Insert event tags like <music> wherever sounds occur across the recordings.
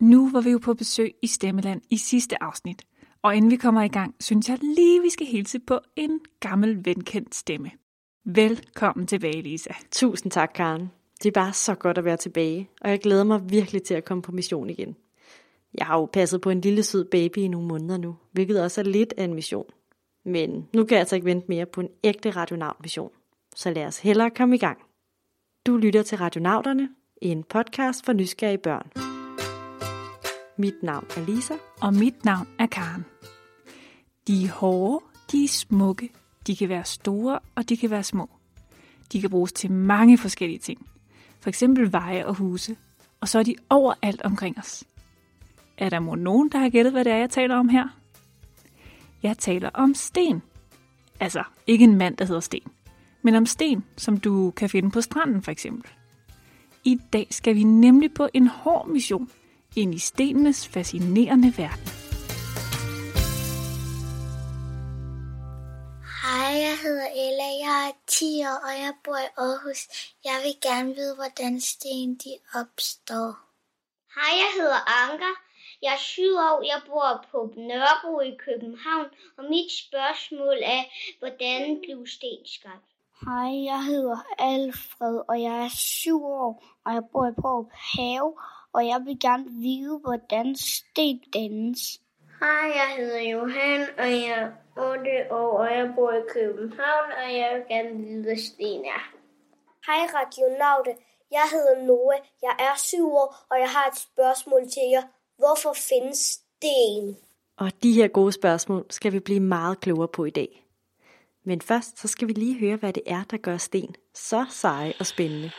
Nu var vi jo på besøg i Stemmeland i sidste afsnit, og inden vi kommer i gang, synes jeg lige, vi skal hilse på en gammel venkendt stemme. Velkommen tilbage, Lisa. Tusind tak, Karen. Det er bare så godt at være tilbage, og jeg glæder mig virkelig til at komme på mission igen. Jeg har jo passet på en lille sød baby i nogle måneder nu, hvilket også er lidt af en mission. Men nu kan jeg altså ikke vente mere på en ægte radionavn-mission. Så lad os hellere komme i gang. Du lytter til Radionauterne, en podcast for nysgerrige børn. Mit navn er Lisa. Og mit navn er Karen. De er hårde, de er smukke, de kan være store og de kan være små. De kan bruges til mange forskellige ting. For eksempel veje og huse. Og så er de overalt omkring os. Er der må nogen, der har gættet, hvad det er, jeg taler om her? Jeg taler om sten. Altså, ikke en mand, der hedder Sten. Men om sten, som du kan finde på stranden for eksempel. I dag skal vi nemlig på en hård mission ind i stenenes fascinerende verden. Hej, jeg hedder Ella. Jeg er 10 år, og jeg bor i Aarhus. Jeg vil gerne vide, hvordan sten de opstår. Hej, jeg hedder Anker. Jeg er 7 år. Jeg bor på Nørrebro i København, og mit spørgsmål er, hvordan blev sten skabt? Hej, jeg hedder Alfred, og jeg er 7 år, og jeg bor i Pårup Have, og jeg vil gerne vide, hvordan sten dannes. Hej, jeg hedder Johan, og jeg er 8 år, og jeg bor i København, og jeg vil gerne vide, hvad sten er. Hej Radionaute, jeg hedder Noah, jeg er 7 år, og jeg har et spørgsmål til jer. Hvorfor findes sten? Og de her gode spørgsmål skal vi blive meget klogere på i dag. Men først så skal vi lige høre, hvad det er, der gør sten så seje og spændende.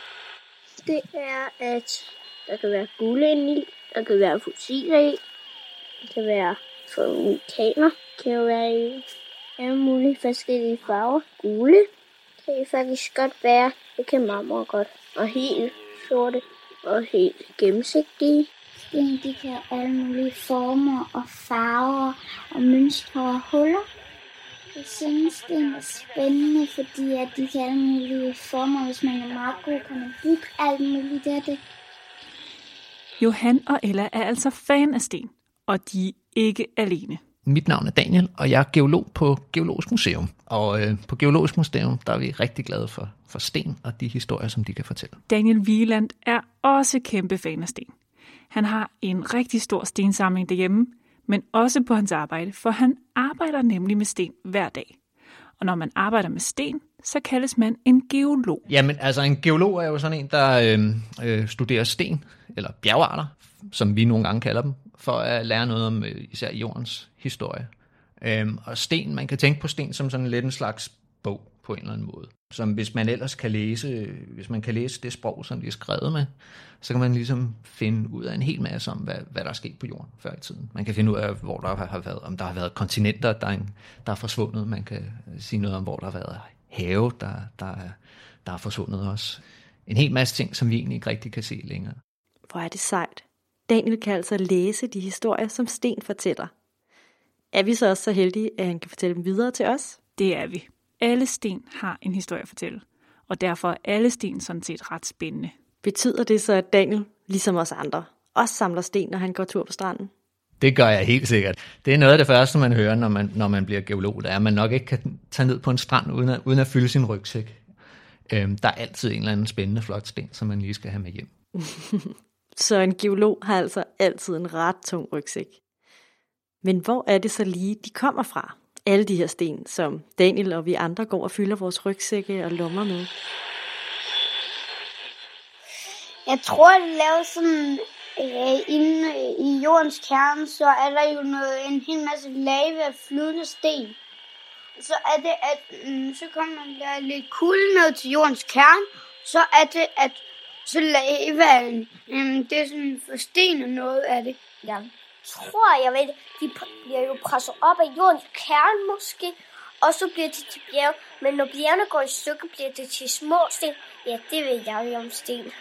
Det er, at der kan være guld i, der kan være fossiler i, der kan være vulkaner, det kan jo være i alle mulige forskellige farver. Gule kan faktisk godt være, det kan marmor godt, og helt sorte og helt gennemsigtige. Sten, de kan have alle mulige former og farver og mønstre og huller. Jeg synes, det er spændende, fordi at de kan have alle mulige former. Hvis man er meget god, kan man bygge alt muligt af det. Johan og Ella er altså fan af sten, og de er ikke alene. Mit navn er Daniel, og jeg er geolog på Geologisk Museum. Og øh, på Geologisk Museum, der er vi rigtig glade for, for sten og de historier, som de kan fortælle. Daniel Wieland er også kæmpe fan af sten. Han har en rigtig stor stensamling derhjemme, men også på hans arbejde, for han arbejder nemlig med sten hver dag. Og når man arbejder med sten, så kaldes man en geolog. Jamen, altså en geolog er jo sådan en, der øh, øh, studerer sten, eller bjergarter, som vi nogle gange kalder dem, for at lære noget om øh, især jordens historie. Øhm, og sten, man kan tænke på sten som sådan lidt en slags bog på en eller anden måde. Som hvis man ellers kan læse, hvis man kan læse det sprog, som de er skrevet med, så kan man ligesom finde ud af en hel masse om, hvad, hvad der er sket på jorden før i tiden. Man kan finde ud af, hvor der har været, om der har været kontinenter, der er, en, der er forsvundet. Man kan øh, sige noget om, hvor der har været have, der, der, er, der er forsvundet også. En hel masse ting, som vi egentlig ikke rigtig kan se længere. Hvor er det sejt. Daniel kan altså læse de historier, som Sten fortæller. Er vi så også så heldige, at han kan fortælle dem videre til os? Det er vi. Alle sten har en historie at fortælle, og derfor er alle sten sådan set ret spændende. Betyder det så, at Daniel, ligesom os andre, også samler sten, når han går tur på stranden? Det gør jeg helt sikkert. Det er noget af det første, man hører, når man, når man bliver geolog, det er, at man nok ikke kan tage ned på en strand, uden at, uden at fylde sin rygsæk. Øhm, der er altid en eller anden spændende flot sten, som man lige skal have med hjem. <laughs> Så en geolog har altså altid en ret tung rygsæk. Men hvor er det så lige, de kommer fra? Alle de her sten, som Daniel og vi andre går og fylder vores rygsække og lommer med. Jeg tror, at laver sådan øh, inde øh, i jordens kerne, så er der jo noget, en hel masse lave af flydende sten. Så er det, at mm, så kommer der lidt kulde ned til jordens kerne, så er det, at så lavaen, mm, det er sådan forstenet noget af det. Ja. tror, jeg ved, de bliver jo presset op af jordens kerne måske, og så bliver det til bjerg. Men når bjergene går i stykker, bliver det til små sten. Ja, det ved jeg jo om sten.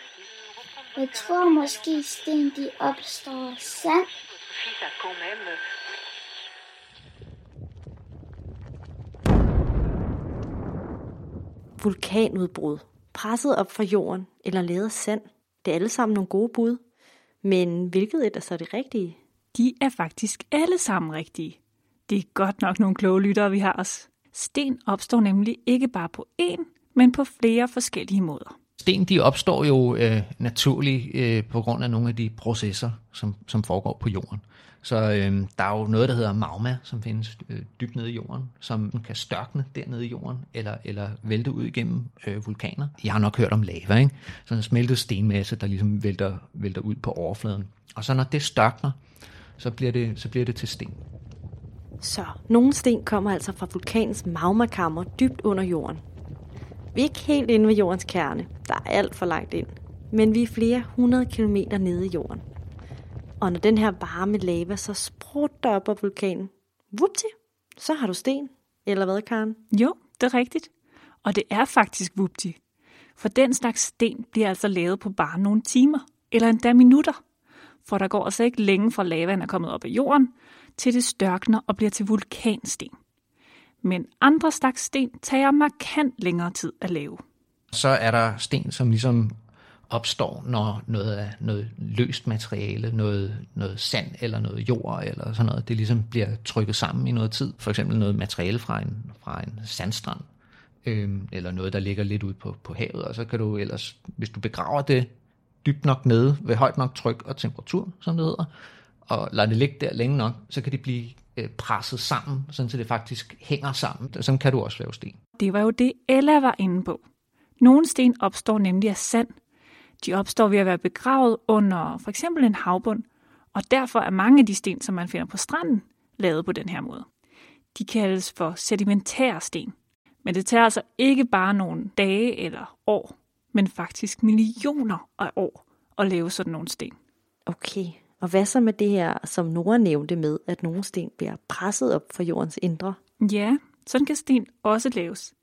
Jeg tror måske, sten de opstår af sand. Vulkanudbrud, presset op fra jorden eller lavet af sand. Det er alle sammen nogle gode bud. Men hvilket et er så det rigtige? De er faktisk alle sammen rigtige. Det er godt nok nogle kloge lyttere, vi har os. Sten opstår nemlig ikke bare på én, men på flere forskellige måder. Sten de opstår jo øh, naturligt øh, på grund af nogle af de processer, som, som foregår på jorden. Så øh, der er jo noget, der hedder magma, som findes øh, dybt nede i jorden, som kan størkne dernede i jorden, eller, eller vælte ud igennem øh, vulkaner. Jeg har nok hørt om lava, ikke? Sådan en smeltet stenmasse, der ligesom vælter, vælter ud på overfladen. Og så når det størkner, så bliver det, så bliver det til sten. Så nogle sten kommer altså fra vulkanens magmakammer dybt under jorden. Vi er ikke helt inde ved jordens kerne. Der er alt for langt ind. Men vi er flere hundrede kilometer nede i jorden. Og når den her varme lava så sprutter op af vulkanen, vupti, så har du sten. Eller hvad, Karen? Jo, det er rigtigt. Og det er faktisk vupti. For den slags sten bliver altså lavet på bare nogle timer, eller endda minutter. For der går altså ikke længe fra lavaen er kommet op af jorden, til det størkner og bliver til vulkansten. Men andre slags sten tager markant længere tid at lave. Så er der sten, som ligesom opstår, når noget af noget løst materiale, noget, noget sand eller noget jord eller sådan noget, det ligesom bliver trykket sammen i noget tid. For eksempel noget materiale fra en, fra en sandstrand, øh, eller noget, der ligger lidt ud på, på havet, og så kan du ellers, hvis du begraver det dybt nok nede ved højt nok tryk og temperatur, som det hedder, og lader det ligge der længe nok, så kan det blive øh, presset sammen, sådan så det faktisk hænger sammen. Sådan kan du også lave sten. Det var jo det, Ella var inde på. Nogle sten opstår nemlig af sand. De opstår ved at være begravet under for eksempel en havbund, og derfor er mange af de sten, som man finder på stranden, lavet på den her måde. De kaldes for sedimentære sten. Men det tager altså ikke bare nogle dage eller år, men faktisk millioner af år at lave sådan nogle sten. Okay, og hvad så med det her, som Nora nævnte med, at nogle sten bliver presset op fra jordens indre? Ja, sådan kan sten også laves.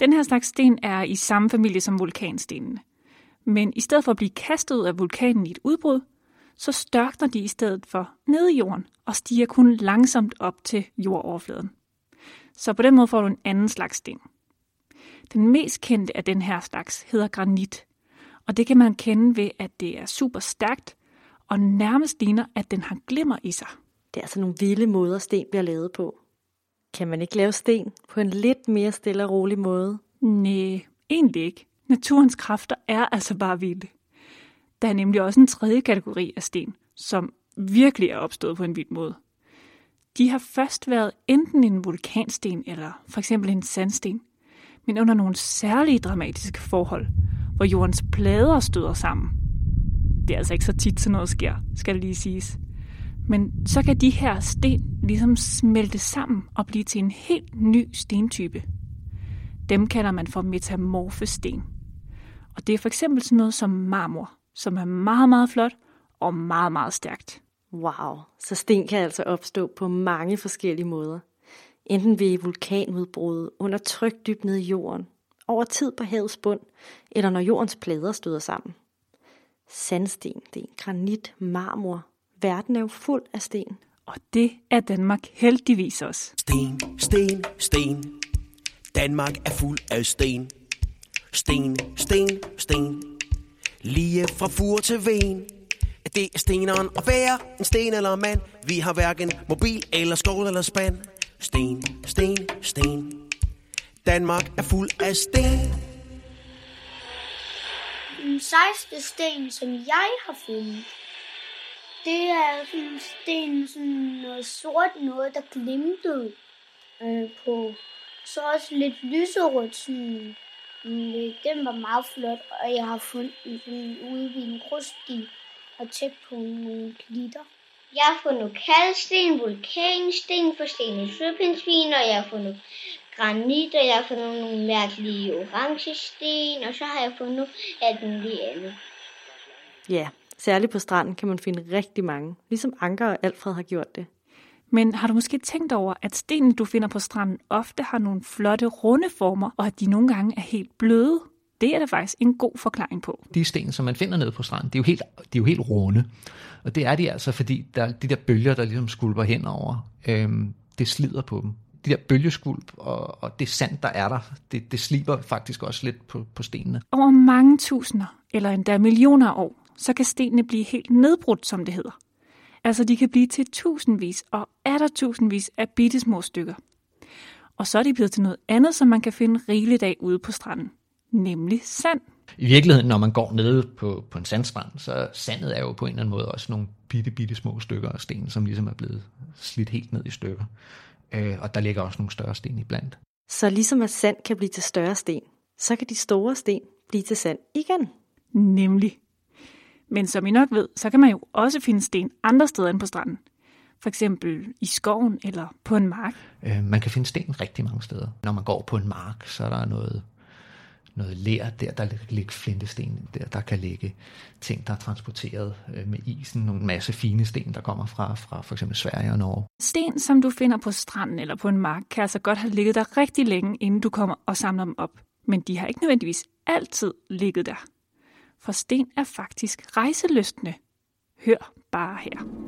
Den her slags sten er i samme familie som vulkanstenene. Men i stedet for at blive kastet ud af vulkanen i et udbrud, så størkner de i stedet for ned i jorden og stiger kun langsomt op til jordoverfladen. Så på den måde får du en anden slags sten. Den mest kendte af den her slags hedder granit, og det kan man kende ved, at det er super stærkt og nærmest ligner, at den har glimmer i sig. Det er altså nogle vilde måder, sten bliver lavet på. Kan man ikke lave sten på en lidt mere stille og rolig måde? Nej, egentlig ikke. Naturens kræfter er altså bare vilde. Der er nemlig også en tredje kategori af sten, som virkelig er opstået på en vild måde. De har først været enten en vulkansten eller for eksempel en sandsten, men under nogle særlige dramatiske forhold, hvor jordens plader støder sammen. Det er altså ikke så tit, sådan noget sker, skal det lige siges. Men så kan de her sten ligesom smelte sammen og blive til en helt ny stentype. Dem kalder man for metamorfe sten. Og det er for eksempel sådan noget som marmor, som er meget, meget flot og meget, meget stærkt. Wow, så sten kan altså opstå på mange forskellige måder. Enten ved vulkanudbrud, under tryk dybt ned i jorden, over tid på havets bund, eller når jordens plader støder sammen. Sandsten, det er granit, marmor. Verden er jo fuld af sten. Og det er Danmark heldigvis også. Sten, sten, sten. Danmark er fuld af sten. Sten, sten, sten. Lige fra fur til ven. Det er steneren at være en sten eller mand. Vi har hverken mobil eller skål eller spand. Sten, sten, sten. Danmark er fuld af sten. Den sejste sten, som jeg har fundet, det er sådan en sten, sådan noget sort noget, der glimtede øh, på. Så også lidt lyserødt, sådan, øh, den var meget flot, og jeg har fundet den sådan ude ved en grussti og tæt på nogle klitter. Jeg har fundet kaldsten, vulkansten, forstenet søpindsvin, og jeg har fundet granit, og jeg har fundet nogle mærkelige orange sten, og så har jeg fundet alt muligt andet. Ja, særligt på stranden kan man finde rigtig mange, ligesom Anker og Alfred har gjort det. Men har du måske tænkt over, at stenene, du finder på stranden, ofte har nogle flotte runde former, og at de nogle gange er helt bløde? Det er der faktisk en god forklaring på. De sten, som man finder nede på stranden, de er jo helt, de er jo helt runde. Og det er de altså, fordi der er de der bølger, der ligesom skulper henover, øhm, det slider på dem. De der bølgeskulp og, og det sand, der er der, det, det sliber faktisk også lidt på, på stenene. Over mange tusinder, eller endda millioner af år, så kan stenene blive helt nedbrudt, som det hedder. Altså de kan blive til tusindvis og er der tusindvis af bitte små stykker. Og så er de blevet til noget andet, som man kan finde rigeligt af ude på stranden, nemlig sand. I virkeligheden, når man går nede på, på en sandstrand, så sandet er jo på en eller anden måde også nogle bitte, bitte små stykker af sten, som ligesom er blevet slidt helt ned i stykker. Øh, og der ligger også nogle større sten i blandt. Så ligesom at sand kan blive til større sten, så kan de store sten blive til sand igen. Nemlig. Men som I nok ved, så kan man jo også finde sten andre steder end på stranden. For eksempel i skoven eller på en mark. Øh, man kan finde sten rigtig mange steder. Når man går på en mark, så er der noget, noget ler der, der kan ligge flintesten der, der kan ligge ting, der er transporteret øh, med isen, nogle masse fine sten, der kommer fra, fra for eksempel Sverige og Norge. Sten, som du finder på stranden eller på en mark, kan altså godt have ligget der rigtig længe, inden du kommer og samler dem op. Men de har ikke nødvendigvis altid ligget der. For sten er faktisk rejseløstende. Hør bare her.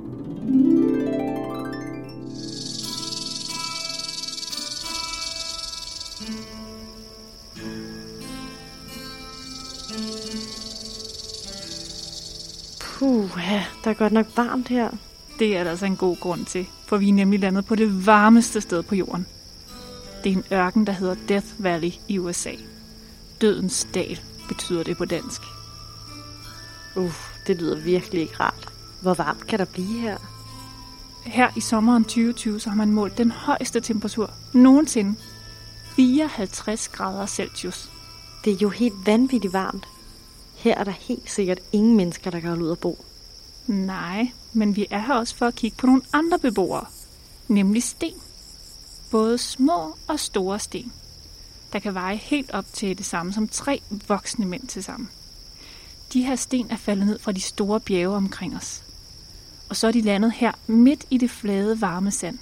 Puh, ja, der er godt nok varmt her. Det er der altså en god grund til, for vi er nemlig landet på det varmeste sted på jorden. Det er en ørken, der hedder Death Valley i USA. Dødens dal betyder det på dansk. Uh, det lyder virkelig ikke rart. Hvor varmt kan der blive her? Her i sommeren 2020 så har man målt den højeste temperatur nogensinde. 54 grader Celsius. Det er jo helt vanvittigt varmt. Her er der helt sikkert ingen mennesker, der kan holde ud at bo. Nej, men vi er her også for at kigge på nogle andre beboere, nemlig sten. Både små og store sten, der kan veje helt op til det samme som tre voksne mænd til sammen. De her sten er faldet ned fra de store bjerge omkring os. Og så er de landet her midt i det flade, varme sand.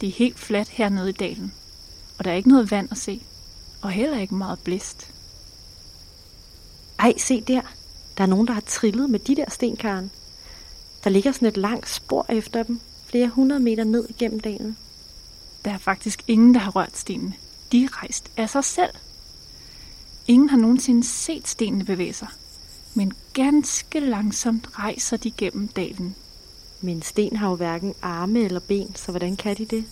Det er helt fladt hernede i dalen, og der er ikke noget vand at se, og heller ikke meget blæst. Ej, se der. Der er nogen, der har trillet med de der sten, Karen. Der ligger sådan et langt spor efter dem, flere hundrede meter ned igennem dalen. Der er faktisk ingen, der har rørt stenene. De er rejst af sig selv. Ingen har nogensinde set stenene bevæge sig, men ganske langsomt rejser de gennem dalen. Men sten har jo hverken arme eller ben, så hvordan kan de det?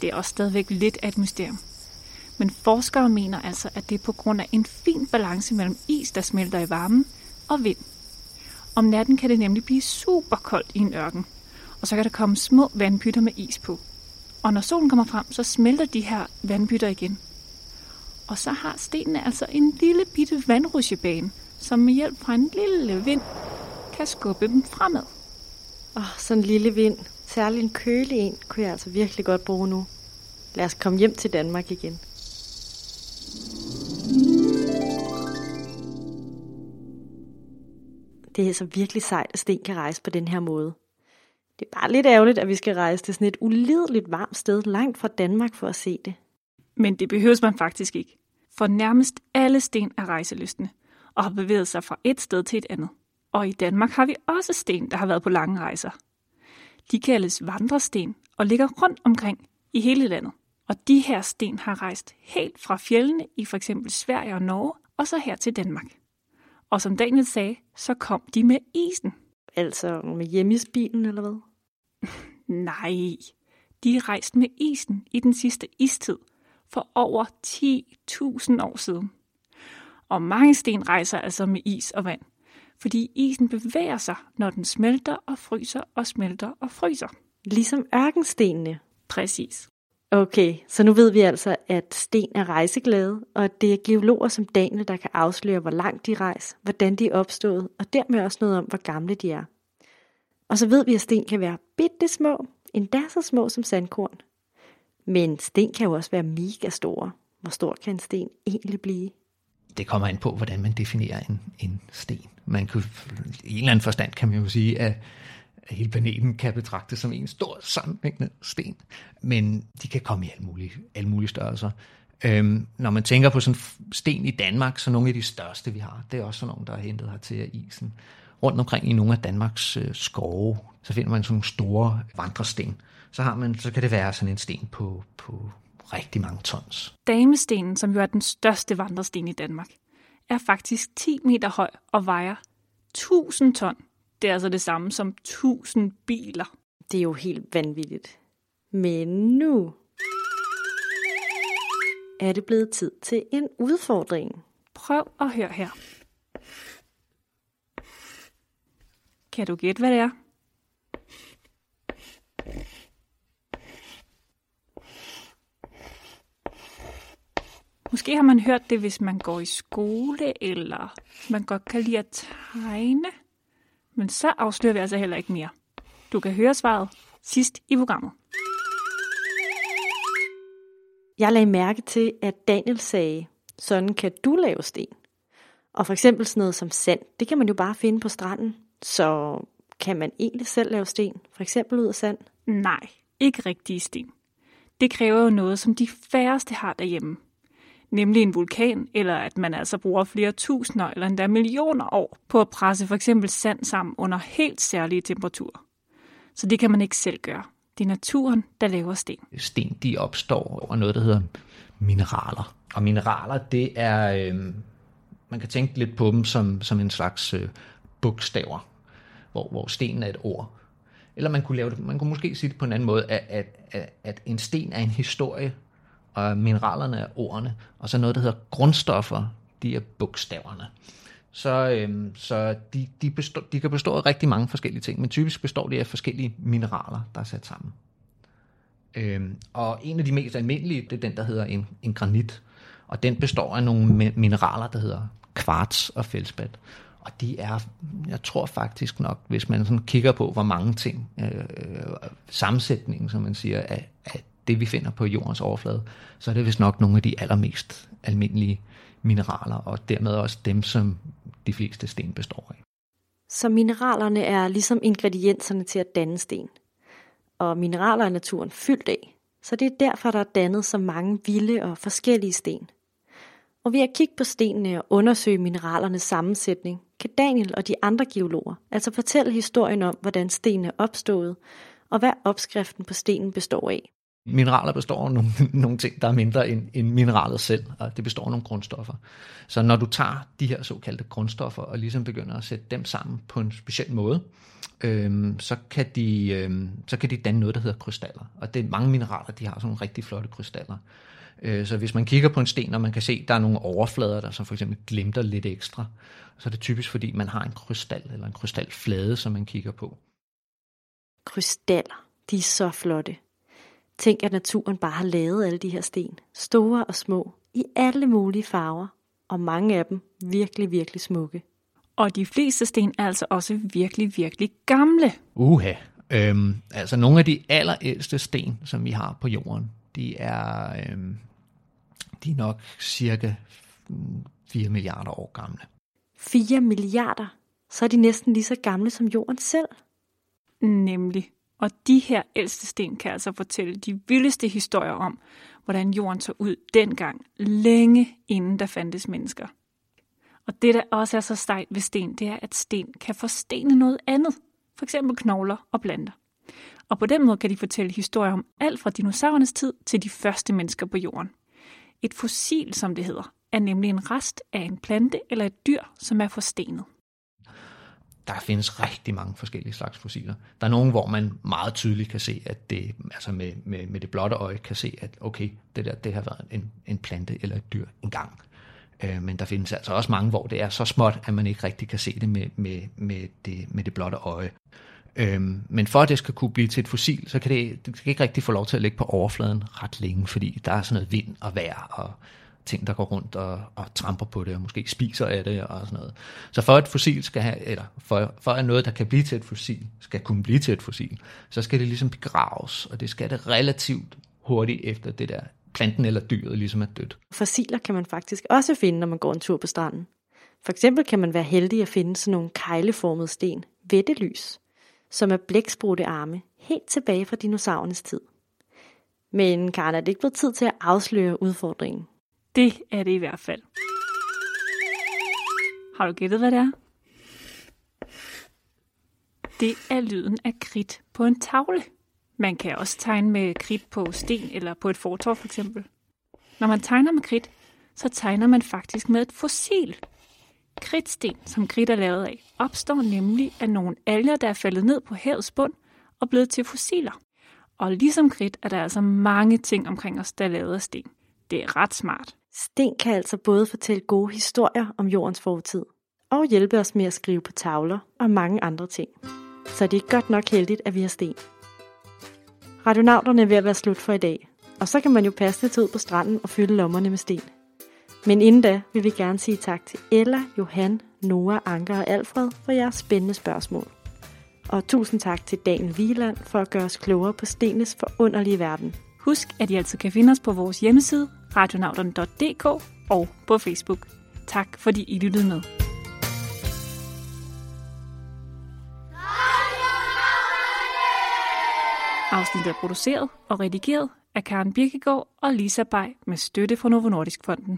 Det er også stadigvæk lidt af et mysterium. Men forskere mener altså, at det er på grund af en fin balance mellem is, der smelter i varmen, og vind. Om natten kan det nemlig blive super koldt i en ørken, og så kan der komme små vandpytter med is på. Og når solen kommer frem, så smelter de her vandpytter igen. Og så har stenene altså en lille bitte vandrusjebane, som med hjælp fra en lille vind kan skubbe dem fremad. Åh, oh, sådan en lille vind. Særlig en kølig en kunne jeg altså virkelig godt bruge nu. Lad os komme hjem til Danmark igen. Det er altså virkelig sejt, at sten kan rejse på den her måde. Det er bare lidt ærgerligt, at vi skal rejse til sådan et ulideligt varmt sted langt fra Danmark for at se det. Men det behøves man faktisk ikke. For nærmest alle sten er rejselystende og har bevæget sig fra et sted til et andet. Og i Danmark har vi også sten, der har været på lange rejser. De kaldes vandresten og ligger rundt omkring i hele landet. Og de her sten har rejst helt fra fjellene i for eksempel Sverige og Norge, og så her til Danmark. Og som Daniel sagde, så kom de med isen. Altså med hjemmesbilen eller hvad? <laughs> Nej, de rejste med isen i den sidste istid for over 10.000 år siden. Og mange sten rejser altså med is og vand, fordi isen bevæger sig, når den smelter og fryser og smelter og fryser. Ligesom ørkenstenene. Præcis. Okay, så nu ved vi altså, at sten er rejseglade, og det er geologer som Daniel, der kan afsløre, hvor langt de rejser, hvordan de er opstået, og dermed også noget om, hvor gamle de er. Og så ved vi, at sten kan være bitte små, endda så små som sandkorn. Men sten kan jo også være mega store. Hvor stor kan en sten egentlig blive? Det kommer an på, hvordan man definerer en, en sten. Man kunne, I en eller anden forstand kan man jo sige, at at hele planeten kan betragtes som en stor sammenhængende sten. Men de kan komme i alle mulige, alle mulige størrelser. Øhm, når man tænker på sådan sten i Danmark, så nogle af de største, vi har, det er også sådan nogle, der er hentet her til isen. Rundt omkring i nogle af Danmarks øh, skove, så finder man sådan nogle store vandresten. Så, har man, så kan det være sådan en sten på, på rigtig mange tons. Damestenen, som jo er den største vandresten i Danmark, er faktisk 10 meter høj og vejer 1000 ton. Det er altså det samme som 1000 biler. Det er jo helt vanvittigt. Men nu er det blevet tid til en udfordring. Prøv at høre her. Kan du gætte, hvad det er? Måske har man hørt det, hvis man går i skole, eller man godt kan lide at tegne. Men så afslører vi altså heller ikke mere. Du kan høre svaret sidst i programmet. Jeg lagde mærke til, at Daniel sagde, sådan kan du lave sten. Og for eksempel sådan noget som sand, det kan man jo bare finde på stranden. Så kan man egentlig selv lave sten, for eksempel ud af sand? Nej, ikke rigtige sten. Det kræver jo noget, som de færreste har derhjemme. Nemlig en vulkan, eller at man altså bruger flere tusinder eller endda millioner år på at presse for eksempel sand sammen under helt særlige temperaturer. Så det kan man ikke selv gøre. Det er naturen, der laver sten. Sten, de opstår over noget, der hedder mineraler. Og mineraler, det er, øh, man kan tænke lidt på dem som, som en slags øh, bogstaver, hvor, hvor stenen er et ord. Eller man kunne, lave det, man kunne måske sige det på en anden måde, at, at, at, at en sten er en historie, og mineralerne er ordene, og så noget, der hedder grundstoffer, de er bogstaverne. Så, øhm, så de, de, består, de kan bestå af rigtig mange forskellige ting, men typisk består de af forskellige mineraler, der er sat sammen. Øhm, og en af de mest almindelige, det er den, der hedder en, en granit, og den består af nogle mineraler, der hedder kvarts og feldspat. Og de er, jeg tror faktisk nok, hvis man sådan kigger på, hvor mange ting, øh, øh sammensætningen, som man siger, af, af det, vi finder på jordens overflade, så er det vist nok nogle af de allermest almindelige mineraler, og dermed også dem, som de fleste sten består af. Så mineralerne er ligesom ingredienserne til at danne sten. Og mineraler er naturen fyldt af, så det er derfor, der er dannet så mange vilde og forskellige sten. Og ved at kigge på stenene og undersøge mineralernes sammensætning, kan Daniel og de andre geologer altså fortælle historien om, hvordan stenene er opstået, og hvad opskriften på stenen består af. Mm. Mineraler består af nogle, <laughs> nogle ting, der er mindre end, end mineralet selv, og det består af nogle grundstoffer. Så når du tager de her såkaldte grundstoffer og ligesom begynder at sætte dem sammen på en speciel måde, øhm, så, kan de, øhm, så kan de danne noget, der hedder krystaller. Og det er mange mineraler, de har sådan nogle rigtig flotte krystaller. Øh, så hvis man kigger på en sten, og man kan se, at der er nogle overflader, der som for eksempel glimter lidt ekstra, så er det typisk, fordi man har en krystal eller en krystalflade, som man kigger på. Krystaller, de er så flotte. Tænk, at naturen bare har lavet alle de her sten, store og små, i alle mulige farver, og mange af dem virkelig, virkelig smukke. Og de fleste sten er altså også virkelig, virkelig gamle. Uha. Øhm, altså nogle af de allerældste sten, som vi har på jorden, de er, øhm, de er nok cirka 4 milliarder år gamle. 4 milliarder? Så er de næsten lige så gamle som jorden selv. Nemlig. Og de her ældste sten kan altså fortælle de vildeste historier om, hvordan jorden så ud dengang, længe inden der fandtes mennesker. Og det, der også er så stejt ved sten, det er, at sten kan forstene noget andet, for eksempel knogler og planter. Og på den måde kan de fortælle historier om alt fra dinosaurernes tid til de første mennesker på jorden. Et fossil, som det hedder, er nemlig en rest af en plante eller et dyr, som er forstenet der findes rigtig mange forskellige slags fossiler. Der er nogle, hvor man meget tydeligt kan se, at det, altså med, med, med det blotte øje, kan se, at okay, det der, det har været en, en plante eller et dyr engang. Øh, men der findes altså også mange, hvor det er så småt, at man ikke rigtig kan se det med, med, med, det, med det blotte øje. Øhm, men for at det skal kunne blive til et fossil, så kan det, det kan ikke rigtig få lov til at ligge på overfladen ret længe, fordi der er sådan noget vind og vejr og ting, der går rundt og, og tramper på det, og måske spiser af det og sådan noget. Så for at fossil skal have, eller for, for at noget, der kan blive til et fossil, skal kunne blive til et fossil, så skal det ligesom begraves, og det skal det relativt hurtigt efter det der planten eller dyret ligesom er dødt. Fossiler kan man faktisk også finde, når man går en tur på stranden. For eksempel kan man være heldig at finde sådan nogle kejleformede sten, vettelys, som er blæksprutte arme, helt tilbage fra dinosaurernes tid. Men Karen, er det ikke blevet tid til at afsløre udfordringen? Det er det i hvert fald. Har du gættet, hvad det er? Det er lyden af kridt på en tavle. Man kan også tegne med kridt på sten eller på et fortov for eksempel. Når man tegner med kridt, så tegner man faktisk med et fossil. Kridtsten, som kridt er lavet af, opstår nemlig af nogle alger, der er faldet ned på havets bund og blevet til fossiler. Og ligesom kridt er der altså mange ting omkring os, der er lavet af sten. Det er ret smart. Sten kan altså både fortælle gode historier om jordens fortid, og hjælpe os med at skrive på tavler og mange andre ting. Så det er godt nok heldigt, at vi har sten. Radionauterne er ved at være slut for i dag, og så kan man jo passe lidt ud på stranden og fylde lommerne med sten. Men inden da vil vi gerne sige tak til Ella, Johan, Noah, Anker og Alfred for jeres spændende spørgsmål. Og tusind tak til Daniel Wieland for at gøre os klogere på stenes forunderlige verden. Husk, at I altid kan finde os på vores hjemmeside, radionauterne.dk og på Facebook. Tak fordi I lyttede med. Afsnittet er produceret og redigeret af Karen Birkegaard og Lisa Bay med støtte fra Novo Nordisk Fonden.